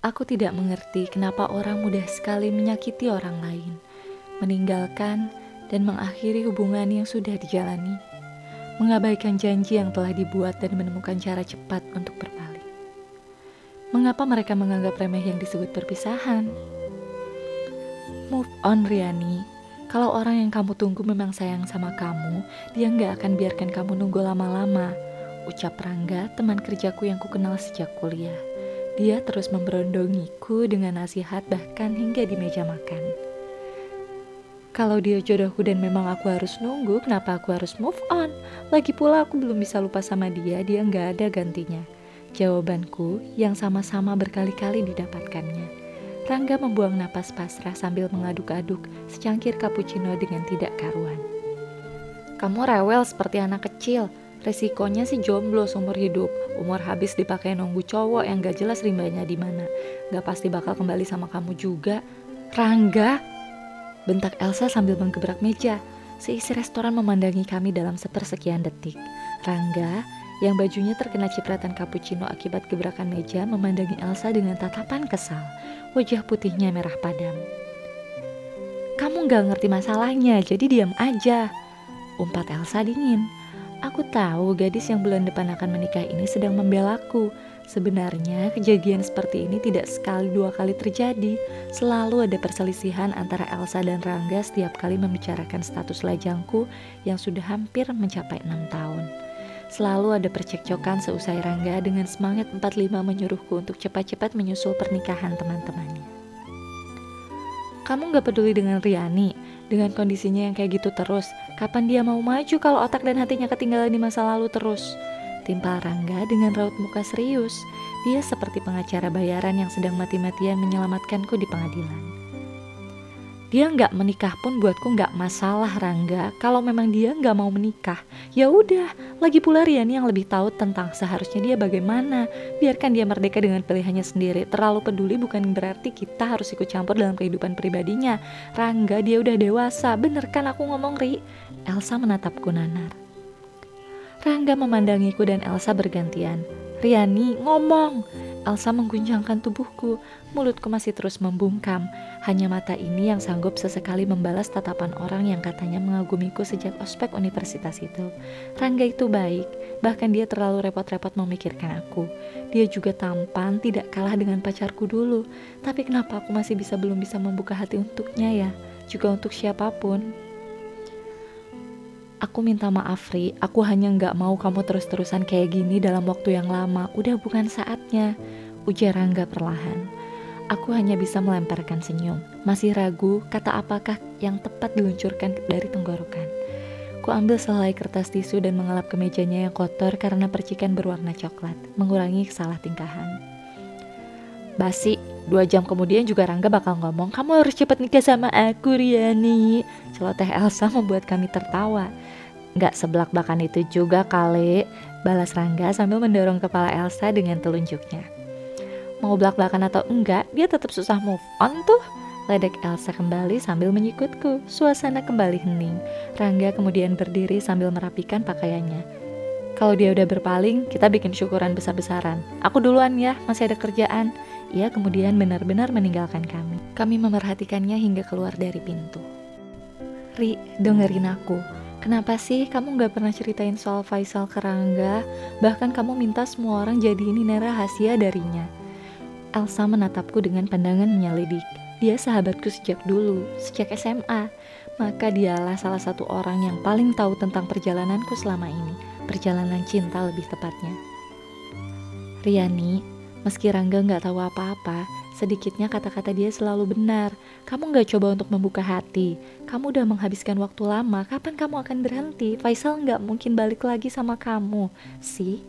Aku tidak mengerti kenapa orang mudah sekali menyakiti orang lain, meninggalkan dan mengakhiri hubungan yang sudah dijalani, mengabaikan janji yang telah dibuat dan menemukan cara cepat untuk berpaling. Mengapa mereka menganggap remeh yang disebut perpisahan? Move on, Riani. Kalau orang yang kamu tunggu memang sayang sama kamu, dia nggak akan biarkan kamu nunggu lama-lama. Ucap Rangga, teman kerjaku yang kukenal sejak kuliah. Dia terus memberondongiku dengan nasihat bahkan hingga di meja makan. Kalau dia jodohku dan memang aku harus nunggu, kenapa aku harus move on? Lagi pula aku belum bisa lupa sama dia, dia nggak ada gantinya. Jawabanku yang sama-sama berkali-kali didapatkannya. Rangga membuang napas pasrah sambil mengaduk-aduk secangkir cappuccino dengan tidak karuan. Kamu rewel seperti anak kecil. Resikonya sih jomblo seumur hidup. Umur habis dipakai nunggu cowok yang gak jelas rimbanya di mana. Gak pasti bakal kembali sama kamu juga. Rangga, bentak Elsa sambil menggebrak meja. Seisi restoran memandangi kami dalam sepersekian detik. Rangga, yang bajunya terkena cipratan cappuccino akibat gebrakan meja memandangi Elsa dengan tatapan kesal. Wajah putihnya merah padam. Kamu gak ngerti masalahnya, jadi diam aja. Umpat Elsa dingin. Aku tahu gadis yang bulan depan akan menikah ini sedang membelaku. Sebenarnya kejadian seperti ini tidak sekali dua kali terjadi. Selalu ada perselisihan antara Elsa dan Rangga setiap kali membicarakan status lajangku yang sudah hampir mencapai enam tahun. Selalu ada percekcokan seusai Rangga dengan semangat 45 menyuruhku untuk cepat-cepat menyusul pernikahan teman-temannya. Kamu gak peduli dengan Riani, dengan kondisinya yang kayak gitu terus. Kapan dia mau maju kalau otak dan hatinya ketinggalan di masa lalu terus? Timpal Rangga dengan raut muka serius. Dia seperti pengacara bayaran yang sedang mati-matian menyelamatkanku di pengadilan. Dia nggak menikah pun buatku nggak masalah Rangga. Kalau memang dia nggak mau menikah, ya udah. Lagi pula Riani yang lebih tahu tentang seharusnya dia bagaimana. Biarkan dia merdeka dengan pilihannya sendiri. Terlalu peduli bukan berarti kita harus ikut campur dalam kehidupan pribadinya. Rangga dia udah dewasa. Bener kan aku ngomong Ri? Elsa menatapku nanar. Rangga memandangiku dan Elsa bergantian. Riani ngomong. Elsa mengguncangkan tubuhku, mulutku masih terus membungkam. Hanya mata ini yang sanggup sesekali membalas tatapan orang yang katanya mengagumiku sejak ospek universitas itu. Rangga itu baik, bahkan dia terlalu repot-repot memikirkan aku. Dia juga tampan, tidak kalah dengan pacarku dulu. Tapi kenapa aku masih bisa belum bisa membuka hati untuknya ya? Juga untuk siapa pun. Aku minta maaf Ri, aku hanya nggak mau kamu terus-terusan kayak gini dalam waktu yang lama. Udah bukan saatnya. Ujar Rangga perlahan. Aku hanya bisa melemparkan senyum. Masih ragu kata apakah yang tepat diluncurkan dari tenggorokan. Ku ambil selai kertas tisu dan mengelap ke mejanya yang kotor karena percikan berwarna coklat, mengurangi kesalah tingkahan. Basi, dua jam kemudian juga Rangga bakal ngomong, kamu harus cepat nikah sama aku Riani. Celoteh Elsa membuat kami tertawa. Gak seblak-blakan itu juga kali, balas Rangga sambil mendorong kepala Elsa dengan telunjuknya. Mau belak-belakan atau enggak, dia tetap susah move on tuh. Ledek Elsa kembali sambil menyikutku. Suasana kembali hening. Rangga kemudian berdiri sambil merapikan pakaiannya. Kalau dia udah berpaling, kita bikin syukuran besar-besaran. Aku duluan ya, masih ada kerjaan. Ia kemudian benar-benar meninggalkan kami. Kami memerhatikannya hingga keluar dari pintu. Ri, dengerin aku. Kenapa sih kamu gak pernah ceritain soal Faisal ke Rangga? Bahkan kamu minta semua orang jadi ini rahasia darinya. Elsa menatapku dengan pandangan menyelidik. Dia sahabatku sejak dulu, sejak SMA. Maka dialah salah satu orang yang paling tahu tentang perjalananku selama ini. Perjalanan cinta lebih tepatnya. Riani, meski Rangga gak tahu apa-apa, Sedikitnya kata-kata dia selalu benar. Kamu gak coba untuk membuka hati. Kamu udah menghabiskan waktu lama. Kapan kamu akan berhenti? Faisal gak mungkin balik lagi sama kamu. Si?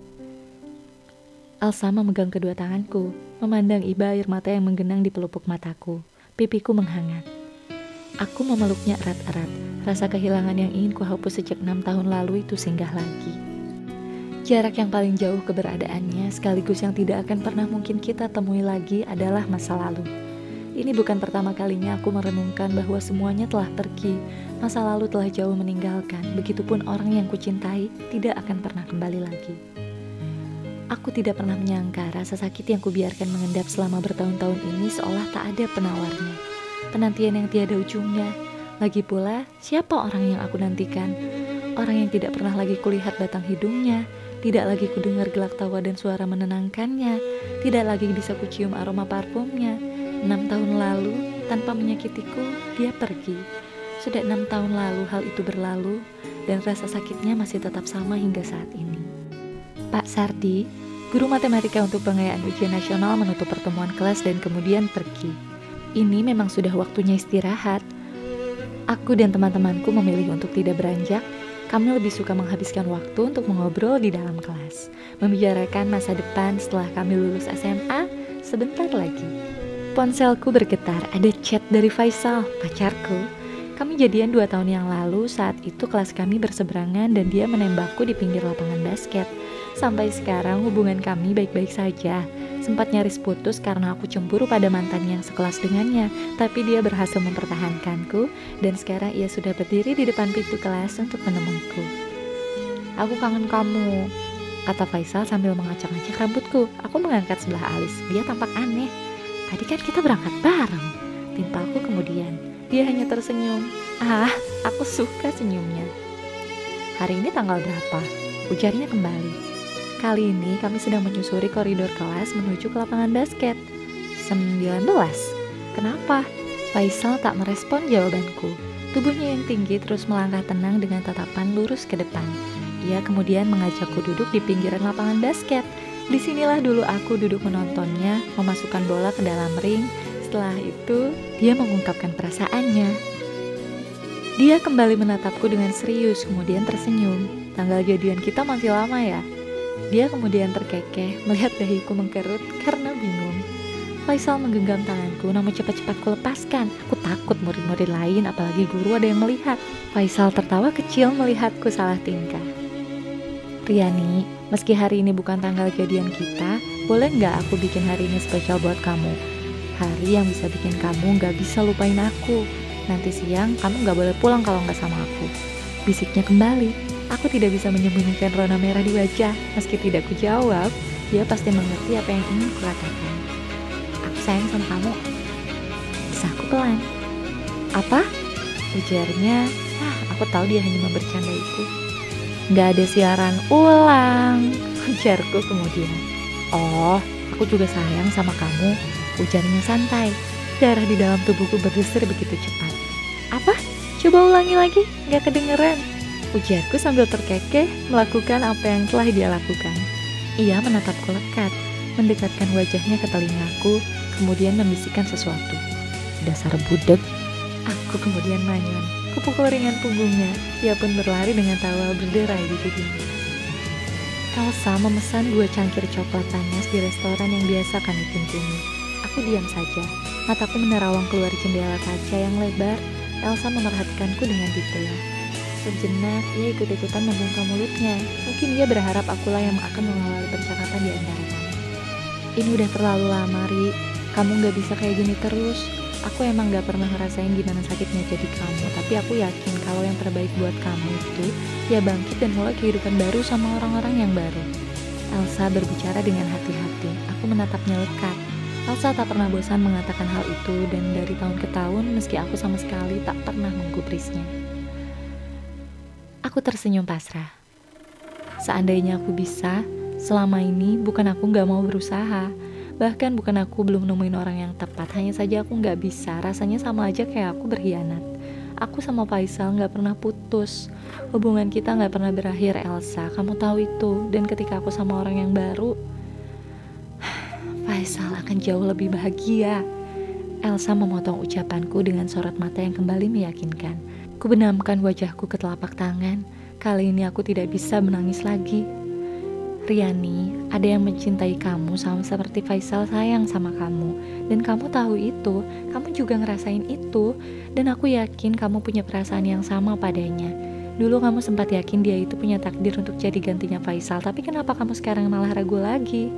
Elsa memegang kedua tanganku, memandang iba air mata yang menggenang di pelupuk mataku. Pipiku menghangat. Aku memeluknya erat-erat. Rasa kehilangan yang ingin kuhapus sejak enam tahun lalu itu singgah lagi. Jarak yang paling jauh keberadaannya sekaligus yang tidak akan pernah mungkin kita temui lagi adalah masa lalu. Ini bukan pertama kalinya aku merenungkan bahwa semuanya telah pergi, masa lalu telah jauh meninggalkan, begitupun orang yang kucintai tidak akan pernah kembali lagi. Aku tidak pernah menyangka rasa sakit yang kubiarkan mengendap selama bertahun-tahun ini seolah tak ada penawarnya. Penantian yang tiada ujungnya. Lagi pula, siapa orang yang aku nantikan? Orang yang tidak pernah lagi kulihat batang hidungnya, tidak lagi kudengar gelak tawa dan suara menenangkannya, tidak lagi bisa kucium aroma parfumnya. Enam tahun lalu, tanpa menyakitiku, dia pergi. Sudah enam tahun lalu hal itu berlalu, dan rasa sakitnya masih tetap sama hingga saat ini. Pak Sardi, guru matematika untuk pengayaan ujian nasional menutup pertemuan kelas dan kemudian pergi. Ini memang sudah waktunya istirahat. Aku dan teman-temanku memilih untuk tidak beranjak. Kami lebih suka menghabiskan waktu untuk mengobrol di dalam kelas, membicarakan masa depan setelah kami lulus SMA sebentar lagi. Ponselku bergetar, ada chat dari Faisal, pacarku. Kami jadian dua tahun yang lalu, saat itu kelas kami berseberangan dan dia menembakku di pinggir lapangan basket. Sampai sekarang hubungan kami baik-baik saja. Sempat nyaris putus karena aku cemburu pada mantan yang sekelas dengannya, tapi dia berhasil mempertahankanku dan sekarang ia sudah berdiri di depan pintu kelas untuk menemuiku. Aku kangen kamu, kata Faisal sambil mengacak-acak rambutku. Aku mengangkat sebelah alis, dia tampak aneh. Tadi kan kita berangkat bareng, timpalku kemudian. Dia hanya tersenyum. Ah, aku suka senyumnya. Hari ini tanggal berapa? Ujarnya kembali. Kali ini kami sedang menyusuri koridor kelas menuju ke lapangan basket. 19. Kenapa? Faisal tak merespon jawabanku. Tubuhnya yang tinggi terus melangkah tenang dengan tatapan lurus ke depan. Ia kemudian mengajakku duduk di pinggiran lapangan basket. Di sinilah dulu aku duduk menontonnya, memasukkan bola ke dalam ring. Setelah itu, dia mengungkapkan perasaannya. Dia kembali menatapku dengan serius, kemudian tersenyum. Tanggal jadian kita masih lama ya? Dia kemudian terkekeh melihat dahiku mengkerut karena bingung. Faisal menggenggam tanganku namun cepat-cepat ku lepaskan. Aku takut murid-murid lain apalagi guru ada yang melihat. Faisal tertawa kecil melihatku salah tingkah. Riani, meski hari ini bukan tanggal jadian kita, boleh nggak aku bikin hari ini spesial buat kamu? Hari yang bisa bikin kamu nggak bisa lupain aku. Nanti siang kamu nggak boleh pulang kalau nggak sama aku. Bisiknya kembali. Aku tidak bisa menyembunyikan rona merah di wajah. Meski tidak kujawab, dia pasti mengerti apa yang ingin kukatakan. Aku sayang sama kamu. Bisa aku pelan. Apa? Ujarnya, ah, aku tahu dia hanya membercandaiku. Gak ada siaran ulang, ujarku kemudian. Oh, aku juga sayang sama kamu, ujarnya santai. Darah di dalam tubuhku berdesir begitu cepat. Apa? Coba ulangi lagi, gak kedengeran. Ujarku sambil terkekeh melakukan apa yang telah dia lakukan. Ia menatapku lekat, mendekatkan wajahnya ke telingaku, kemudian membisikkan sesuatu. Dasar budek. Aku kemudian manyun, kupukul ringan punggungnya. Ia pun berlari dengan tawa berderai di pipinya. Elsa memesan dua cangkir coklat panas di restoran yang biasa kami kunjungi. Aku diam saja, mataku menerawang keluar jendela kaca yang lebar. Elsa memerhatikanku dengan detail. Sejenak, ia ikut-ikutan membuka mulutnya. Mungkin dia berharap akulah yang akan mengawali percakapan di antara kami. Ini udah terlalu lama, Ri. Kamu gak bisa kayak gini terus. Aku emang gak pernah ngerasain gimana sakitnya jadi kamu, tapi aku yakin kalau yang terbaik buat kamu itu ya bangkit dan mulai kehidupan baru sama orang-orang yang baru. Elsa berbicara dengan hati-hati. Aku menatapnya lekat. Elsa tak pernah bosan mengatakan hal itu dan dari tahun ke tahun meski aku sama sekali tak pernah menggubrisnya. Aku tersenyum pasrah. Seandainya aku bisa, selama ini bukan aku gak mau berusaha. Bahkan bukan aku belum nemuin orang yang tepat, hanya saja aku gak bisa. Rasanya sama aja kayak aku berkhianat. Aku sama Faisal gak pernah putus. Hubungan kita gak pernah berakhir, Elsa. Kamu tahu itu. Dan ketika aku sama orang yang baru, Faisal akan jauh lebih bahagia. Elsa memotong ucapanku dengan sorot mata yang kembali meyakinkan. Kubenamkan wajahku ke telapak tangan. Kali ini aku tidak bisa menangis lagi. Riani, ada yang mencintai kamu sama seperti Faisal sayang sama kamu. Dan kamu tahu itu, kamu juga ngerasain itu. Dan aku yakin kamu punya perasaan yang sama padanya. Dulu kamu sempat yakin dia itu punya takdir untuk jadi gantinya Faisal, tapi kenapa kamu sekarang malah ragu lagi?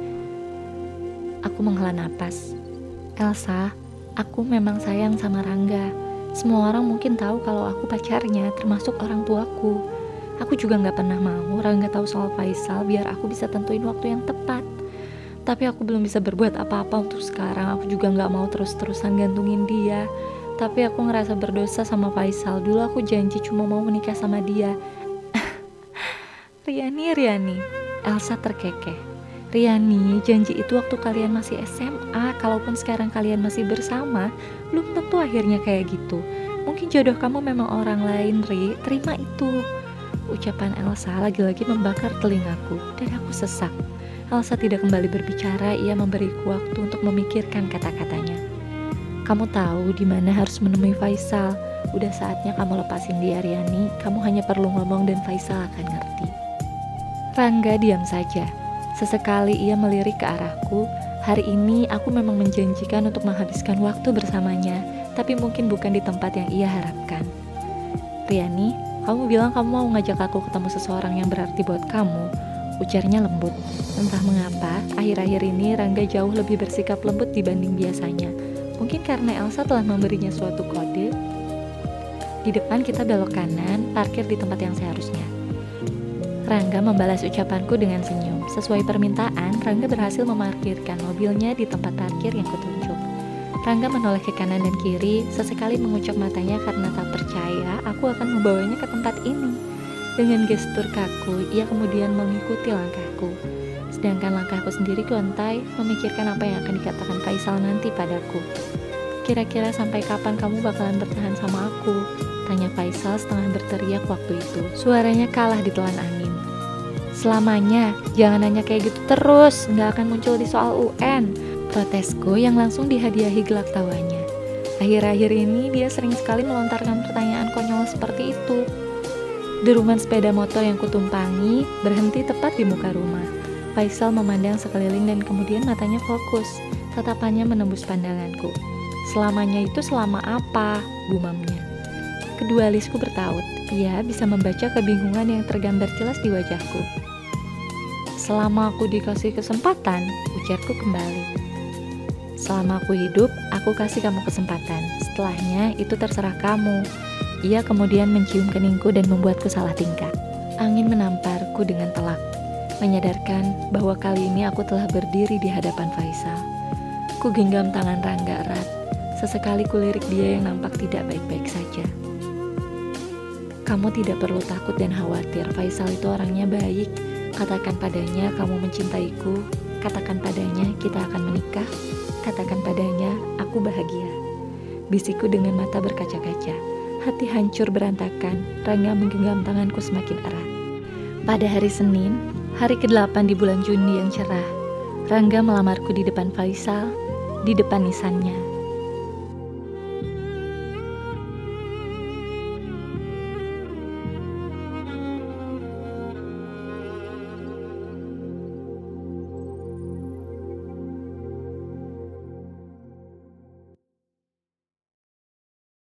Aku menghela napas. Elsa, aku memang sayang sama Rangga. Semua orang mungkin tahu kalau aku pacarnya, termasuk orang tuaku. Aku juga nggak pernah mau Rangga tahu soal Faisal biar aku bisa tentuin waktu yang tepat. Tapi aku belum bisa berbuat apa-apa untuk sekarang. Aku juga nggak mau terus-terusan gantungin dia. Tapi aku ngerasa berdosa sama Faisal. Dulu aku janji cuma mau menikah sama dia. Riani, Riani. Elsa terkekeh. Riani, janji itu waktu kalian masih SMA. Kalaupun sekarang kalian masih bersama, belum tentu akhirnya kayak gitu. Mungkin jodoh kamu memang orang lain, Ri. Terima itu. Ucapan Elsa lagi-lagi membakar telingaku dan aku sesak. Elsa tidak kembali berbicara, ia memberiku waktu untuk memikirkan kata-katanya. Kamu tahu di mana harus menemui Faisal. Udah saatnya kamu lepasin dia, Riani. Kamu hanya perlu ngomong dan Faisal akan ngerti. Rangga diam saja. Sesekali ia melirik ke arahku. Hari ini aku memang menjanjikan untuk menghabiskan waktu bersamanya, tapi mungkin bukan di tempat yang ia harapkan. Riani, kamu bilang kamu mau ngajak aku ketemu seseorang yang berarti buat kamu. Ujarnya lembut. Entah mengapa, akhir-akhir ini Rangga jauh lebih bersikap lembut dibanding biasanya. Mungkin karena Elsa telah memberinya suatu kode. Di depan kita belok kanan, parkir di tempat yang seharusnya. Rangga membalas ucapanku dengan senyum. Sesuai permintaan, Rangga berhasil memarkirkan mobilnya di tempat parkir yang kutunjuk. Rangga menoleh ke kanan dan kiri, sesekali mengucap matanya karena tak percaya aku akan membawanya ke tempat ini. Dengan gestur kaku, ia kemudian mengikuti langkahku. Sedangkan langkahku sendiri gontai, memikirkan apa yang akan dikatakan Faisal nanti padaku. Kira-kira sampai kapan kamu bakalan bertahan sama aku? Tanya Faisal setengah berteriak waktu itu. Suaranya kalah ditelan angin. Selamanya, jangan nanya kayak gitu terus, nggak akan muncul di soal UN Protesku yang langsung dihadiahi gelak tawanya. Akhir-akhir ini dia sering sekali melontarkan pertanyaan konyol seperti itu. Deruman sepeda motor yang kutumpangi berhenti tepat di muka rumah. Faisal memandang sekeliling dan kemudian matanya fokus. Tatapannya menembus pandanganku. Selamanya itu selama apa? Gumamnya. Kedua alisku bertaut. Ia bisa membaca kebingungan yang tergambar jelas di wajahku. Selama aku dikasih kesempatan, ujarku kembali. Selama aku hidup, aku kasih kamu kesempatan. Setelahnya, itu terserah kamu. Ia kemudian mencium keningku dan membuatku salah tingkah. Angin menamparku dengan telak, menyadarkan bahwa kali ini aku telah berdiri di hadapan Faisal. Ku genggam tangan Rangga erat. Sesekali kulirik dia yang nampak tidak baik-baik saja. Kamu tidak perlu takut dan khawatir. Faisal itu orangnya baik. Katakan padanya kamu mencintaiku. Katakan padanya kita akan menikah. Katakan padanya, aku bahagia. Bisiku dengan mata berkaca-kaca. Hati hancur berantakan, Rangga menggenggam tanganku semakin erat. Pada hari Senin, hari ke-8 di bulan Juni yang cerah, Rangga melamarku di depan Faisal, di depan nisannya.